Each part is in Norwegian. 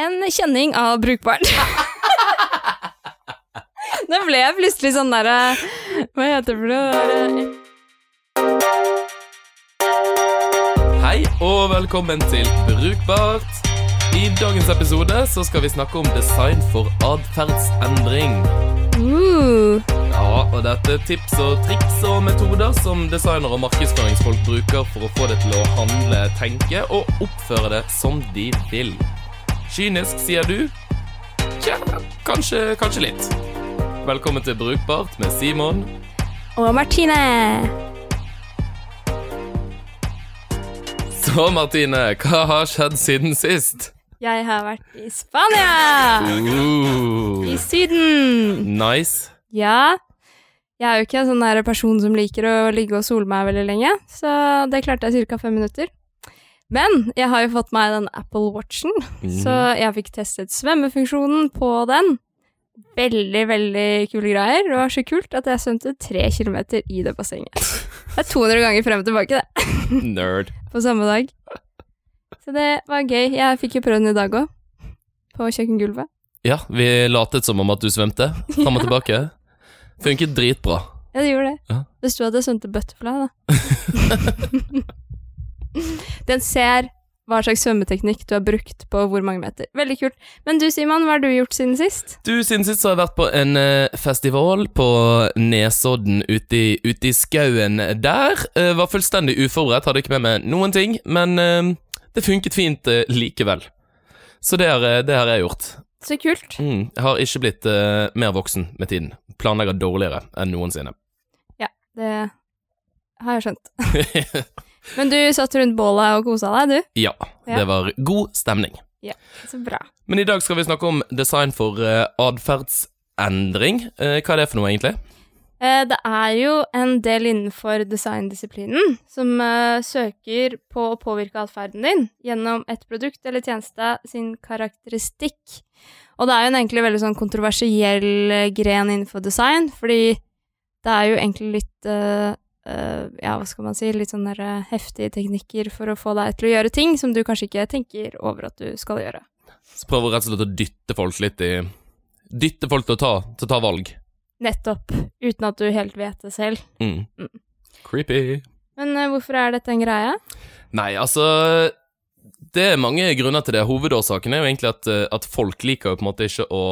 En kjenning av brukbart. Nå ble jeg plutselig sånn derre Hva heter det noe? Hei og velkommen til Brukbart. I dagens episode så skal vi snakke om design for atferdsendring. Uh, Ja, og dette er tips og triks og metoder som designer og markedsføringsfolk bruker for å få det til å handle, tenke og oppføre det som de vil. Kynisk, sier du? Tja, kanskje, kanskje litt. Velkommen til Brukbart med Simon. og Martine. Så, Martine, hva har skjedd siden sist? Jeg har vært i Spania! Uh, I Syden. nice. Ja. Jeg er jo ikke en sånn person som liker å ligge og sole meg veldig lenge, så det klarte jeg ca. fem minutter. Men jeg har jo fått meg den Apple Watchen, så jeg fikk testet svømmefunksjonen på den. Veldig, veldig kule greier. Det var så kult at jeg svømte tre kilometer i det bassenget. Det er 200 ganger frem og tilbake, det, Nerd. på samme dag. Så det var gøy. Jeg fikk jo prøve den i dag òg, på kjøkkengulvet. Ja, vi latet som om at du svømte. Fram og tilbake. Funket dritbra. Ja, det gjorde det. Ja. Det sto at jeg svømte butterfly, da. Den ser hva slags svømmeteknikk du har brukt på hvor mange meter. Veldig kult. Men du, Simon, hva har du gjort siden sist? Du, siden sist så har jeg vært på en eh, festival på Nesodden ute i, ute i skauen der. Eh, var fullstendig uforberedt, hadde ikke med meg noen ting, men eh, det funket fint likevel. Så det har, det har jeg gjort. Så kult. Mm, jeg har ikke blitt mer voksen med tiden. Planlegger dårligere enn noensinne. Ja, Det har jeg skjønt. Men du satt rundt bålet og kosa deg, du. ja, det var god stemning. Ja, Så bra. Men i dag skal vi snakke om design for uh, atferdsendring. Uh, hva er det for noe, egentlig? Eh, Det er jo en del innenfor designdisiplinen som uh, søker på å påvirke atferden din gjennom et produkt eller tjeneste sin karakteristikk. Og det er jo en egentlig veldig sånn kontroversiell gren innenfor design, fordi det er jo egentlig litt ja, hva skal man si, litt sånne eh, heftige teknikker for å få deg til å gjøre ting som du kanskje ikke tenker over at du skal gjøre. Så prøver rett og slett å dytte folk litt i Dytte folk til å ta, til å ta valg. Nettopp. Uten at du helt vet det selv. Mm. Mm. Creepy. Men uh, hvorfor er dette en greie? Nei, altså Det er mange grunner til det. Hovedårsaken er jo egentlig at, eh, at folk liker jo på en måte ikke å,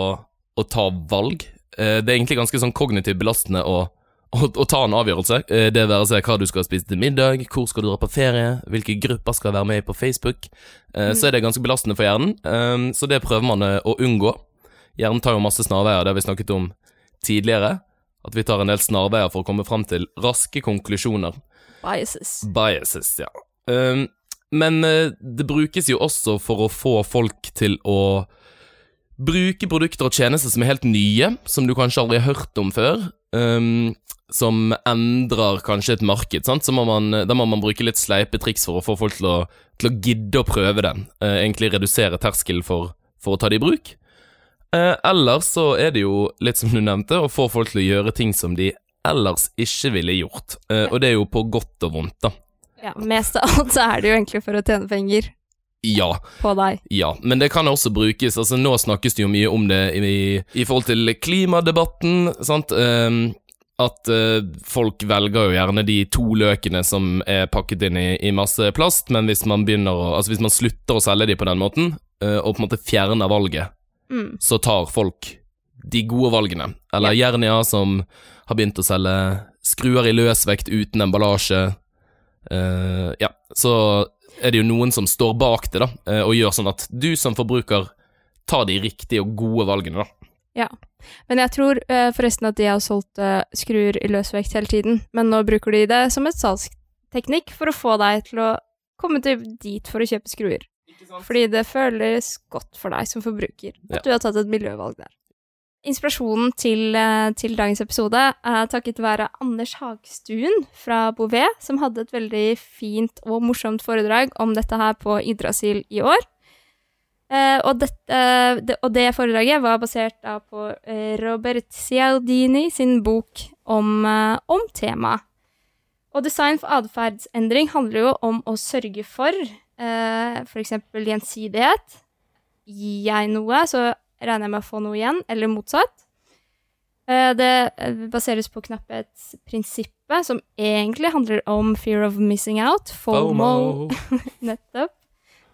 å ta valg. Eh, Det er egentlig ganske sånn kognitivt belastende å, å, å ta en avgjørelse. Eh, Det være seg hva du skal spise til middag, hvor skal du dra på ferie, hvilke grupper skal være med på Facebook. Eh, Så er det ganske belastende for hjernen, Eh, så det prøver man å unngå. Hjernen tar jo masse snarveier, det har vi snakket om tidligere. At vi tar en del snarveier for å komme fram til raske konklusjoner. Biases. Biases, ja. Men det brukes jo også for å få folk til å bruke produkter og tjenester som er helt nye, som du kanskje aldri har hørt om før. Um, som endrer kanskje et marked. Sant? Så må man, da må man bruke litt sleipe triks for å få folk til å, til å gidde å prøve den. Uh, egentlig redusere terskelen for, for å ta det i bruk. Uh, ellers så er det jo litt som du nevnte, å få folk til å gjøre ting som de ellers ikke ville gjort. Uh, og det er jo på godt og vondt, da. Ja, mest av alt så er det jo egentlig for å tjene penger Ja, på deg. ja, men det kan også brukes Altså, nå snakkes det jo mye om det i, i forhold til klimadebatten, sant. Um, at uh, folk velger jo gjerne de to løkene som er pakket inn i, i masse plast, men hvis man å Altså, hvis man slutter å selge de på den måten, uh, og på en måte fjerner valget, Mm. så tar folk de gode valgene. Eller Jernia, som har begynt å selge skruer i løsvekt uten emballasje. Uh, ja, så er det jo noen som står bak det, da, eh, og gjør sånn at du som forbruker tar de riktige og gode valgene, da. Ja. Men jeg tror eh, forresten at de har solgt eh, skruer i løsvekt hele tiden, men nå bruker de det som et salgsteknikk for å få deg til å komme til dit for å kjøpe skruer. Fordi det føles godt for deg som forbruker at Ja. du har tatt et miljøvalg der. Inspirasjonen til, eh, til dagens episode er takket være Anders Hagstuen fra Bouvet, som hadde et veldig fint og morsomt foredrag om dette her på Yggdrasil i år. Eh, og, dette, det, og det foredraget var basert på eh, Robert Cialdini sin bok om, eh, om temaet. Og design for atferdsendring handler jo om å sørge for eh, f.eks. gjensidighet, gir jeg noe, så regner jeg med å få noe igjen, eller motsatt. Eh, Det eh, baseres på knapphetsprinsippet, som egentlig handler om fear of missing out, FOMO, nettopp.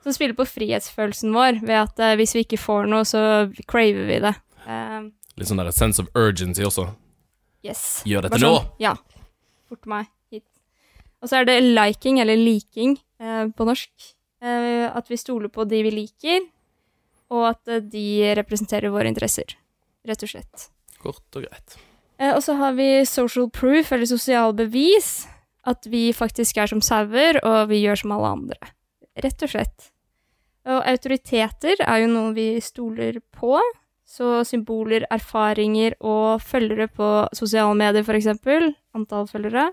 Som spiller på frihetsfølelsen vår, ved at eh, hvis vi ikke får noe, så craver vi det. Litt sånn der sense of urgency også. yes. Gjør dette nå! sånn, Ja. Fort meg hit. Og så er det liking, eller liking på norsk. At vi stoler på de vi liker, og at eh, de representerer våre interesser. Rett og slett. Kort og greit. Eh, og så har vi social proof, eller sosial bevis. At vi faktisk er som sauer, og vi gjør som alle andre. Rett og slett. Og autoriteter er jo noe vi stoler på. Så symboler, erfaringer og følgere på sosiale medier, eksempel. Antall følgere.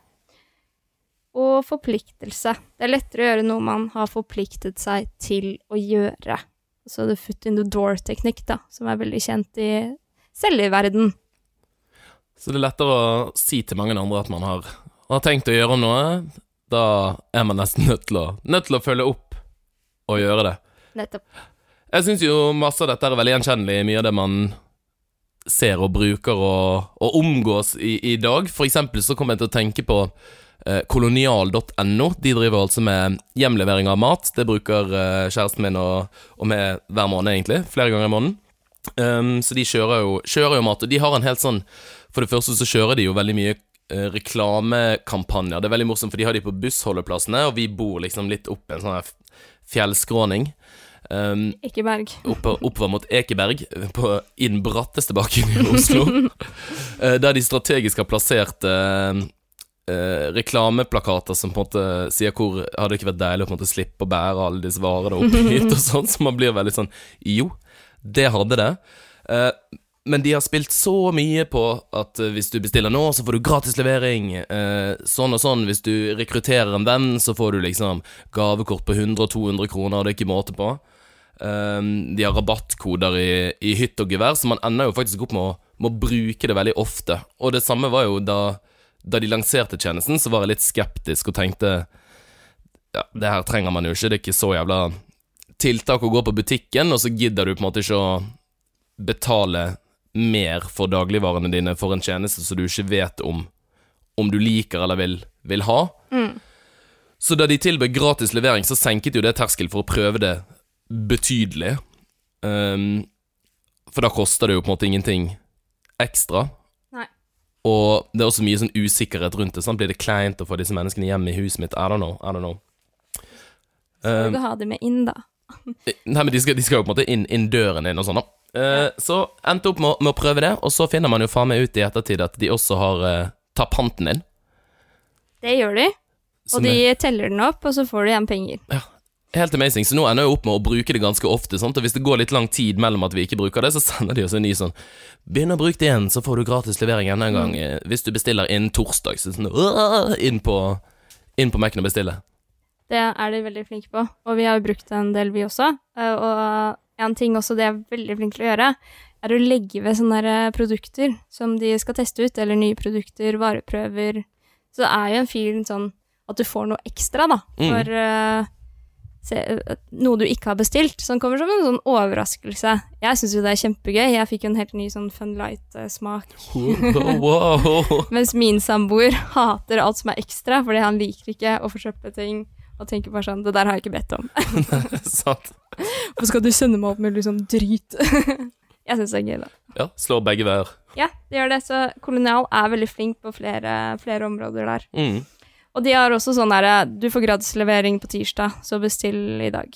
Og forpliktelse. Det er lettere å gjøre noe man har forpliktet seg til å gjøre. Så the foot in the door-teknikk, da, som er veldig kjent i selgerverden. Så det er lettere å si til mange andre at man har, har tenkt å gjøre noe. Da er man nesten nødt til å, nødt til å følge opp og gjøre det. Nettopp. Jeg syns jo masse av dette er veldig gjenkjennelig i mye av det man ser og bruker og, og omgås i, i dag. For eksempel så kommer jeg til å tenke på kolonial.no. De driver altså med hjemlevering av mat. Det bruker eh, kjæresten min og, og meg hver måned, egentlig. Flere ganger i måneden. Um, så de kjører jo, kjører jo mat, og de har en helt sånn For det første så kjører de jo veldig mye eh, reklamekampanjer. Det er veldig morsomt, for de har de på bussholdeplassene, og vi bor liksom litt opp en sånn fjellskråning. Um, Ekeberg. oppå- oppover mot Ekeberg, på, i den bratteste bakken i Oslo. uh, der de strategisk har plassert eh, eh, reklameplakater som på en måte sier hvor hadde det ikke vært deilig å på en måte slippe å bære alle disse varene opp hit, og sånn, så man blir veldig sånn Jo, det hadde det. Eh, men de har spilt så mye på at eh, hvis du bestiller nå, så får du gratis levering. Eh, sånn og sånn. Hvis du rekrutterer en venn, så får du liksom gavekort på 100-200 kroner, og det er ikke måte på. Um, de har rabattkoder i, i hytt og gevær, så man ender jo faktisk opp med å, med å bruke det veldig ofte. Og det samme var jo da, da de lanserte tjenesten, så var jeg litt skeptisk og tenkte Ja, det her trenger man jo ikke, det er ikke så jævla tiltak å gå på butikken, og så gidder du på en måte ikke å betale mer for dagligvarene dine for en tjeneste som du ikke vet om om du liker eller vil, vil ha. Så da de tilbød gratis levering, så senket jo det terskel for å prøve det betydelig. Um, for da koster det jo på en måte ingenting ekstra. Og det er også mye sånn usikkerhet rundt det. Sant? Blir det kleint å få disse menneskene hjem i huset mitt? I don't know. I don't know. Skal du ha det med inn, da. Nei, men de skal, de skal jo på en måte inn, inn døren din og sånn, da. Eh, Så endte opp med, å- med å prøve det, og så finner man jo faen meg ut i ettertid at de også har uh, tatt panten din. Det gjør de, Som og de teller den opp, og så får du igjen penger. er helt amazing. Så nå ender jeg opp med å bruke det ganske ofte. Sant? Og hvis det går litt lang tid mellom at vi ikke bruker det, så sender de oss en ny sånn Begynn å bruke det igjen, så får du gratis levering enda en gang. mm. Hvis du bestiller innen torsdag, så sånn inn på, inn på Mac-en og bestille. Det er de veldig flinke på, og vi har jo brukt det en del, vi også. Eh, Og en ting også de er veldig flinke til å gjøre, er å legge ved sånne eh, produkter som de skal teste ut, eller nye produkter, vareprøver. Så det er jo en fin sånn at du får noe ekstra, da, Mm. for eh, eh, noe du ikke har bestilt, som kommer som en sånn overraskelse. Jeg syns jo det er kjempegøy. Jeg fikk jo en helt ny sånn Fun Light-smak. Wow. Mens min samboer hater alt som er ekstra, fordi han liker ikke å forsøple ting. Og tenker bare sånn Det der har jeg ikke bedt om. Hvorfor skal du sende meg opp med sånn drit? jeg syns det er gøy, da. Ja, slår begge veier. Ja, det gjør det. Så Kolonial er veldig flink på flere, flere områder der. Mm. Og de har også sånn herre Du får gradslevering på tirsdag, så bestill i dag.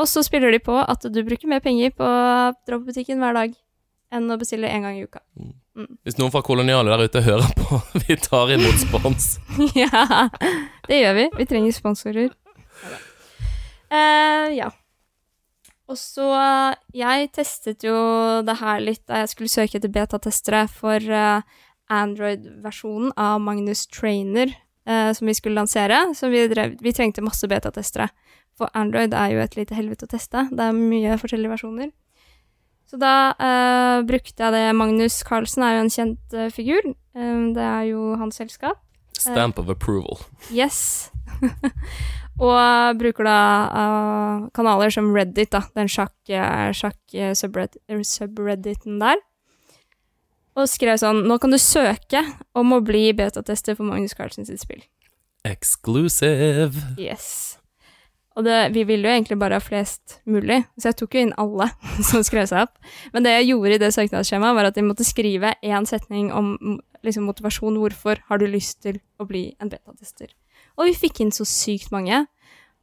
Og så spiller de på at du bruker mer penger på å dra på butikken hver dag enn å bestille én gang i uka. Hvis noen fra koloniale der ute hører på, vi tar imot spons. ja, det gjør vi. Vi trenger sponsorer. Uh, ja. Og så Jeg testet jo det her litt da jeg skulle søke etter betatestere for uh, Android-versjonen av Magnus Trainer, eh, som vi skulle lansere. Så vi, drev, vi trengte masse betatestere. For Android er jo et lite helvete å teste. Det er mye forskjellige versjoner. Så da eh, brukte jeg det Magnus Carlsen er jo en kjent eh, figur. Eh, det er jo hans selskap. Stamp of approval. Yes. Og bruker da uh, kanaler som Reddit, da, den sjakk-subredditen subredditen der. Og skrev sånn Nå kan du søke om å bli betatester for Magnus Carlsen sitt spill. Exclusive. Yes. Og det, vi ville jo egentlig bare ha flest mulig, så jeg tok jo inn alle som skrev seg opp. Men det jeg gjorde i det søknadsskjemaet, var at de måtte skrive én setning om liksom, motivasjon. Hvorfor har du lyst til å bli en betatester? Og vi fikk inn så sykt mange.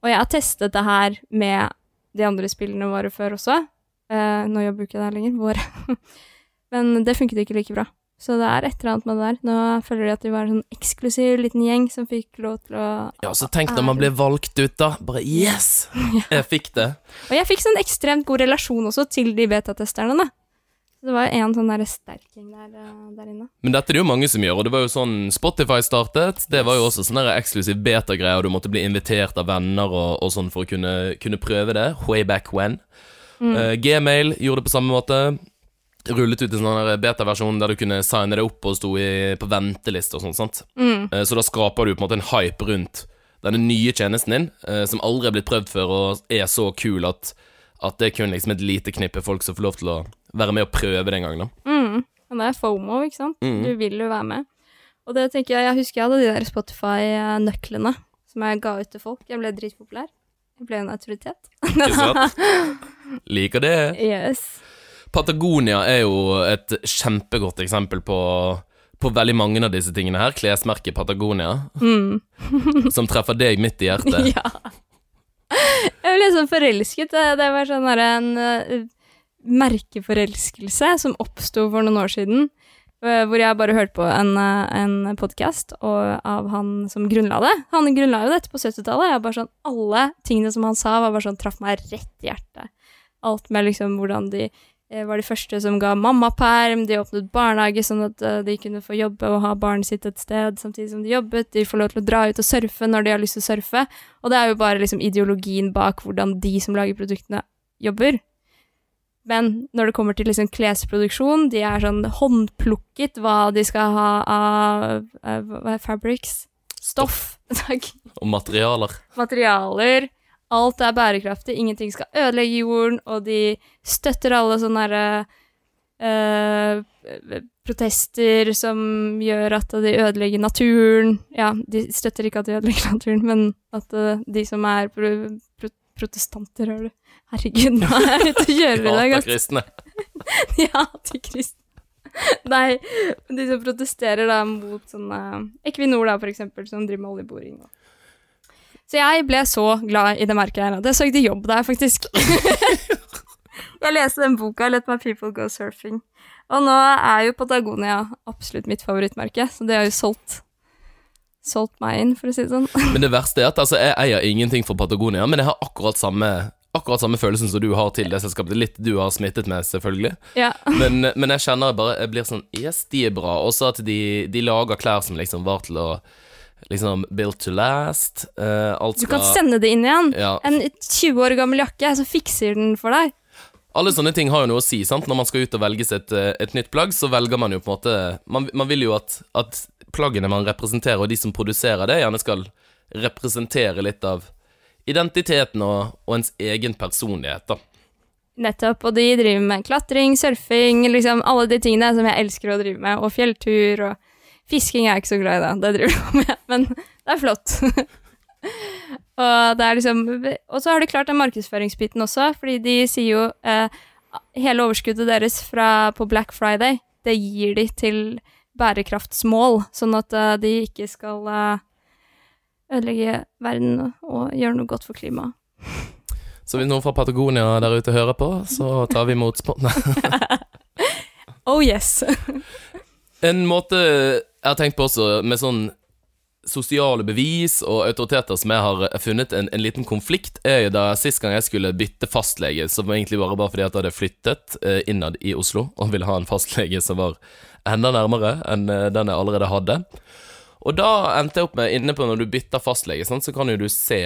Og jeg har testet det her med de andre spillene våre før også. Eh, nå jobber jo ikke det her lenger, våre. Men det funket ikke like bra. Så det er et eller annet med det der. Nå føler de at de var en sånn eksklusiv liten gjeng som fikk lov til å Ja, så tenk når man blir valgt ut, da. Bare yes! Jeg fikk det. Og jeg fikk sånn ekstremt god relasjon også til de betatesterne, da. Det var en sånn der sterk gjeng der, eh, der inne. Men dette er det jo mange som gjør, og det var jo sånn Spotify startet. Det var jo også sånn eksklusiv beta-greie, og du måtte bli invitert av venner og, og sånn for å kunne, kunne prøve det. Way back when. Eh, Gmail gjorde det på samme måte. Rullet ut en sånn beta-versjon der du kunne signe deg opp og sto i, på venteliste og sånn. sant? Mm. Eh, Så da skaper du på en måte en hype rundt denne nye tjenesten din, eh, som aldri er blitt prøvd før og er så kul at, at det er kun liksom et lite knippe folk som får lov til å være med og prøve det en gang. da. Mm. Men det er FOMO, ikke sant? Mm. Du vil jo være med. Og det tenker jeg, jeg husker jeg hadde de der Spotify-nøklene som jeg ga ut til folk. Jeg ble dritpopulær. Jeg ble en autoritet. Ikke sant? Liker det. yes. Patagonia er jo et kjempegodt eksempel på, på veldig mange av disse tingene her. Klesmerket Patagonia, Mm. som treffer deg midt i hjertet. ja. Jeg ble sånn forelsket. Det, det var sånn en eh, merkeforelskelse som oppsto for noen år siden. eh, Hvor jeg bare hørte på en, en podkast av han som grunnla det. Han grunnla jo dette på 70-tallet. Jeg bare sånn, Alle tingene som han sa, var bare sånn, traff meg rett i hjertet. Alt med liksom hvordan de eh, var de første som ga mammaperm, de åpnet barnehage sånn at eh, de kunne få jobbe og ha barnet sitt et sted samtidig som de jobbet. De får lov til å dra ut og surfe når de har lyst til å surfe. Og det er jo bare liksom ideologien bak hvordan de som lager produktene, jobber. Men når det kommer til liksom klesproduksjon, de er sånn håndplukket hva de skal ha av, av av fabrics? Stoff. Takk. Og materialer. Materialer. Alt er bærekraftig, ingenting skal ødelegge jorden, og de støtter alle sånne derre uh, protester som gjør at de ødelegger naturen. Ja, de støtter ikke at de ødelegger naturen, men at uh, de som er pro pro protestanter, hører du. Herregud, nå er jeg ute og kjører i dag, ass. Ja, til Krist. Nei, de som protesterer da mot sånne Equinor, da, for eksempel, som driver med oljeboring. og- Så jeg ble så glad i det merket jeg at jeg søkte jobb der, faktisk. jeg leste den boka, 'Let my people go surfing'. Og nå er jo Patagonia absolutt mitt favorittmerke, så det har jo solgt Solgt meg inn, for å si det sånn. Men det verste er at altså, jeg eier ingenting for Patagonia, men jeg har akkurat samme Akkurat samme følelsen som du har til det selskapet. Litt du har smittet med, selvfølgelig. Ja. Men, men jeg kjenner bare Jeg blir sånn Yes, de er bra. Også at de, de lager klær som liksom var til å Liksom built to last. Uh, alt Du skal kan sende det inn igjen. ja. En 20 år gammel jakke, så fikser den for deg. Alle sånne ting har jo noe å si, sant. Når man skal ut og velge seg et, eh, et nytt plagg, så velger man jo på en måte Man, man vil jo at, at plaggene man representerer, og de som produserer det, gjerne skal representere litt av identiteten og, og ens egen personlighet, da. Nettopp, og de driver med klatring, surfing, liksom alle de tingene som jeg elsker å drive med, og fjelltur og fisking er jeg ikke så glad i, da. Det driver du med, men det er flott. og det er liksom Og så har de klart den markedsføringsbiten også, fordi de sier jo eh, hele overskuddet deres fra, på Black Friday, det gir de til bærekraftsmål, sånn at uh, de ikke skal uh, ødelegge verden og, og gjøre noe godt for klimaet. Så hvis noen fra Patagonia der ute hører på, så tar vi imot spottene. Oh yes! En måte jeg har tenkt på også, med sånn sosiale bevis og autoriteter som jeg har funnet en, en liten konflikt, er jo da sist gang jeg skulle bytte fastlege, som egentlig bare var fordi at jeg hadde flyttet eh, innad i Oslo og ville ha en fastlege som var enda nærmere enn eh, den jeg allerede hadde. Og da endte jeg opp med, inne på når du bytter fastlege, sånn, så kan jo du se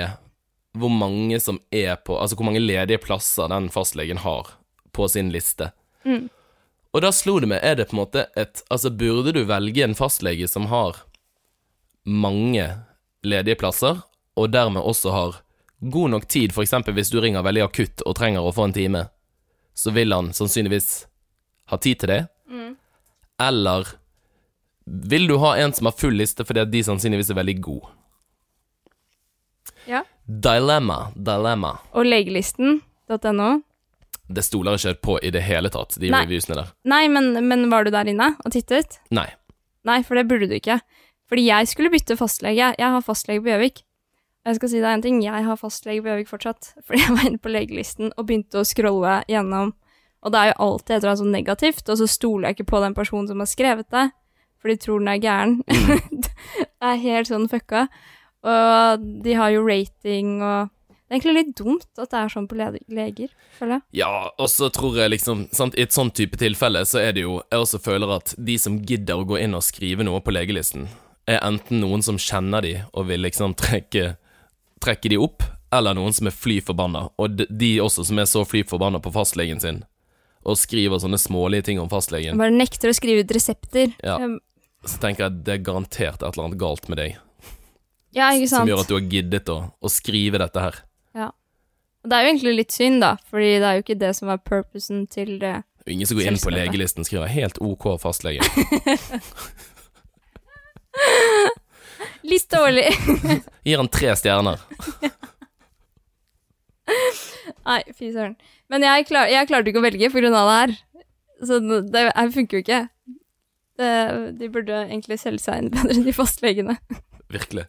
hvor mange som er på Altså hvor mange ledige plasser den fastlegen har på sin liste. Mm. Og da slo det meg, er det på en måte et Altså, burde du velge en fastlege som har mange ledige plasser, og dermed også har god nok tid, f.eks. hvis du ringer veldig akutt og trenger å få en time, så vil han sannsynligvis ha tid til det. Eller vil du ha en som har full liste fordi at de sannsynligvis er veldig gode? Ja. Dilemma, dilemma. Og legelisten.no. Det stoler jeg ikke på i det hele tatt, de Nei. reviewsene der. Nei, men, men var du der inne og tittet? Nei. Nei, for det burde du ikke. Fordi jeg skulle bytte fastlege. Jeg har fastlege på Gjøvik. Jeg skal si deg en ting, jeg har fastlege på Gjøvik fortsatt. Fordi jeg var inne på legelisten og begynte å scrolle gjennom. Og det er jo alltid et eller annet sånn negativt, og så stoler jeg ikke på den personen som har skrevet det, for de tror den er gæren. det er helt sånn fucka. Og de har jo rating og Det er egentlig litt dumt at det er sånn på leger, føler jeg. Ja, og så tror jeg liksom sant, I et sånn type tilfelle så er det jo Jeg også føler at de som gidder å gå inn og skrive noe på legelisten, er enten noen som kjenner de og vil liksom trekke, trekke de opp, eller noen som er fly forbanna. Og de, også som er så fly forbanna på fastlegen sin, og skriver sånne smålige ting om fastlegen. Bare nekter å skrive ut resepter. Ja. Um, Så tenker jeg at det er garantert et eller annet galt med deg, ja ikke sant. som gjør at du har giddet å, å skrive dette her. Og det er jo egentlig litt synd, da, fordi det er jo ikke det som er purposen til det. Ingen som går inn på legelisten og skriver 'helt ok fastlege'. Litt dårlig. Gir han tre stjerner. Nei, fy søren. Men jeg, klar, jeg klarte ikke å velge på grunn av det her. Så det det her funker jo ikke. Det, de burde egentlig selge seg inn bedre, de fastlegene. Virkelig.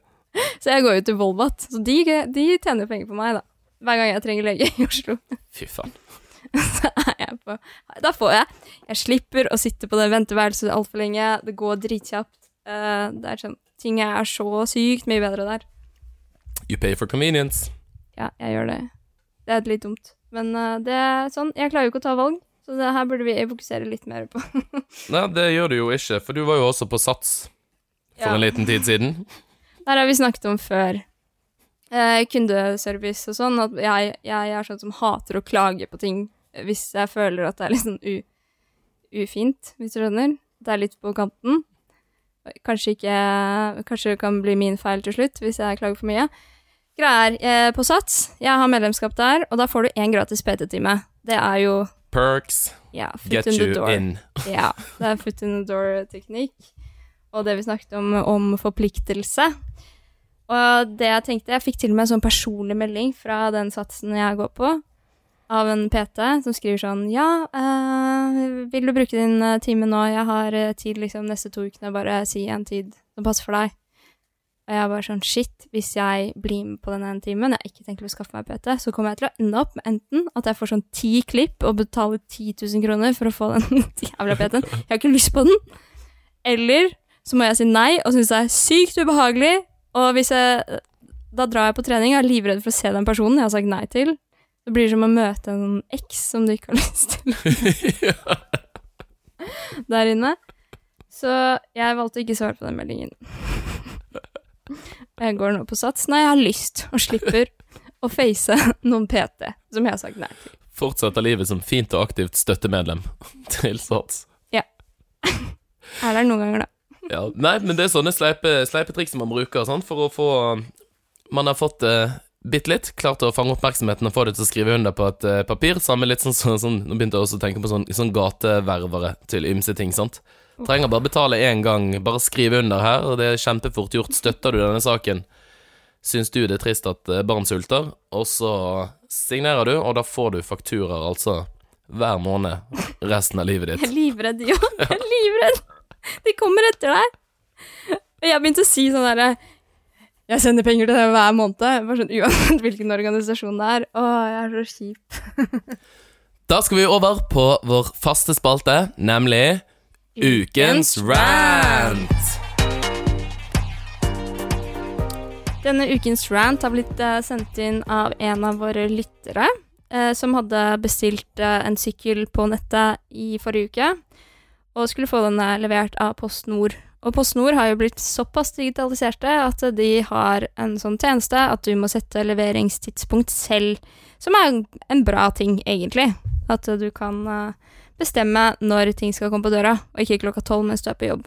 Så jeg går jo til Volvat, så de, de tjener penger på meg, da. Hver gang jeg trenger lege i Oslo. Fy faen. Så er jeg på Da får jeg. Jeg slipper å sitte på det venteværelset altfor lenge. Det går dritkjapt. Eh, det er sånn Ting er så sykt mye bedre der. You pay for convenience. Ja, jeg gjør det. Det er litt dumt. Men eh, det er sånn, jeg klarer jo ikke å ta valg, så det her burde vi fokusere litt mer på. Nei, det gjør du jo ikke, for du var jo også på Sats for Ja. en liten tid siden. Der har vi snakket om før. Eh, kundeservice og sånn, at jeg, jeg er sånn som hater å klage på ting hvis jeg føler at det er litt sånn u, ufint, hvis du skjønner. Det er litt på kanten. Kanskje ikke Kanskje det kan bli min feil til slutt hvis jeg klager for mye. Greia er, eh, på Sats, jeg har medlemskap der, og da får du én gratis PT-time. Det er jo Perks, ja, get you in. Ja, det er foot in the door-teknikk. Og det vi snakket om, om forpliktelse. Og det jeg tenkte Jeg fikk til og med en sånn personlig melding fra den satsen jeg går på, av en PT som skriver sånn Ja, øh, vil du bruke din eh, time nå? Jeg har eh, tid liksom neste to ukene. Bare si en tid som passer for deg. Og jeg bare sånn Shit, hvis jeg blir med på den ene timen, jeg ikke tenkt å skaffe meg PT, så kommer jeg til å ende opp med enten at jeg får sånn ti klipp og betaler 10 000 kroner for å få den jævla PT-en. Jeg har ikke lyst på den. Eller så må jeg si nei og synes det er sykt ubehagelig. Og hvis jeg Da drar jeg på trening, jeg er livredd for å se den personen jeg har sagt nei til. Det blir som å møte en eks som du ikke har lyst til der inne. Så jeg valgte å ikke svare på den meldingen. Jeg går nå på sats. Nei, jeg har lyst, og slipper å face noen PT som jeg har sagt nei til. Fortsetter livet som fint og aktivt støttemedlem til Sats. Ja. Er det noen ganger, da? Ja. Nei, men det er sånne sleipe, sleipe triks man bruker sant? for å få Man har fått uh, bitte litt, klart å fange oppmerksomheten og få det til å skrive under på et uh, papir. Samme litt sånn, sånn, sånn Nå begynte jeg også å tenke på sånn, sånn gateververe til ymse ting, sant. Trenger bare betale én gang, bare skrive under her, og det er kjempefort gjort. Støtter du denne saken? Syns du det er trist at eh, barn sulter? Og så signerer du, og da får du fakturaer, altså hver måned resten av livet ditt. Jeg er livredd, jo. Jeg er livredd. De kommer etter deg. Og jeg begynte å si sånn derre Jeg sender penger til deg hver måned. Bare sånn Uansett hvilken organisasjon det er. Å, jeg er så kjip. Da skal vi over på vår faste spalte, nemlig Ukens rant. Denne ukens rant har blitt eh, sendt inn av en av våre lyttere, eh, som hadde bestilt eh, en sykkel på nettet i forrige uke, og skulle få den levert av PostNord. Og PostNord har jo blitt såpass digitaliserte at de har en sånn tjeneste at du må sette leveringstidspunkt selv, som er en bra ting, egentlig. At du kan eh, bestemme når ting skal komme på døra, og ikke klokka tolv mens du er på jobb.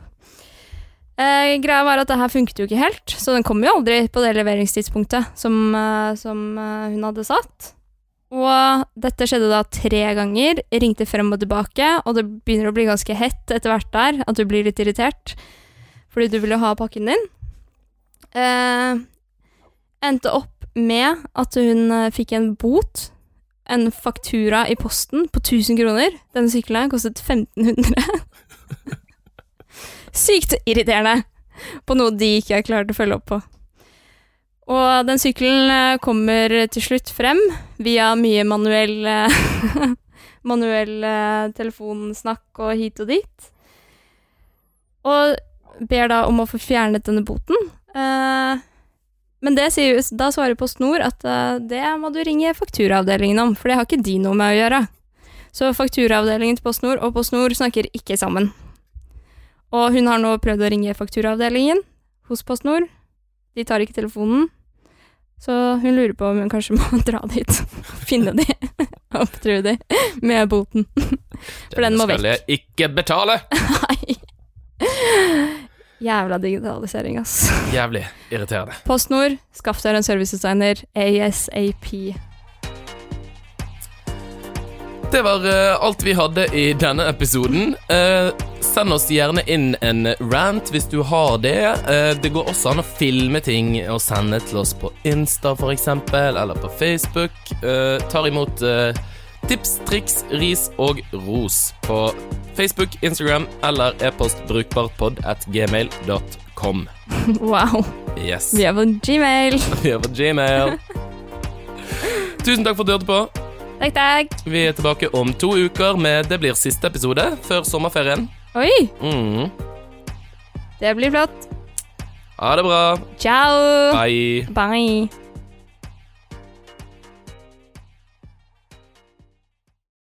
Eh, greia var at det her funket jo ikke helt, så den kom jo aldri på det leveringstidspunktet som, eh, som eh, hun hadde satt. Og dette skjedde da tre ganger, ringte frem og tilbake, og det begynner å bli ganske hett etter hvert der, at du blir litt irritert, fordi du ville ha pakken din. Eh, endte opp med at hun eh, fikk en bot, en faktura i posten på 1000 kroner. Denne sykkelen kostet 1500. Sykt irriterende på noe de ikke har klart å følge opp på. Og den sykkelen eh, kommer til slutt frem via mye manuell eh, Manuell eh, telefonsnakk og hit og dit. Og ber da om å få fjernet denne boten. Men sier, da svarer Post Nord at det må du ringe fakturaavdelingen om, for det har ikke de noe med å gjøre. Så fakturaavdelingen til Post Nord og Post Nord snakker ikke sammen. Og hun har nå prøvd å ringe fakturaavdelingen hos Post Nord. De tar ikke telefonen. Så hun lurer på om hun kanskje må dra dit finne de opptrue de med boten. For den må vekk. skal jeg ikke betale! Nei. Jævla digitalisering, ass. Jævlig irriterende. PostNord, skaff dere en servicedesigner ASAP. Det var eh, alt vi hadde i denne episoden. Eh, send oss gjerne inn en rant hvis du har det. Eh, det går også an å filme ting og sende til oss på Insta f.eks., eller på Facebook. Tar imot tips, triks, ris og ros på Facebook, Instagram eller e-post brukbartpod at gmail.com. Wow. Yes. Vi er på Gmail. Vi er på Gmail. Tusen takk for at du hørte på. Takk, takk. Vi er tilbake om to uker med Det blir siste episode før sommerferien. Oi, Mm. det blir flott. Ha det bra. Ciao. Bye. Bye.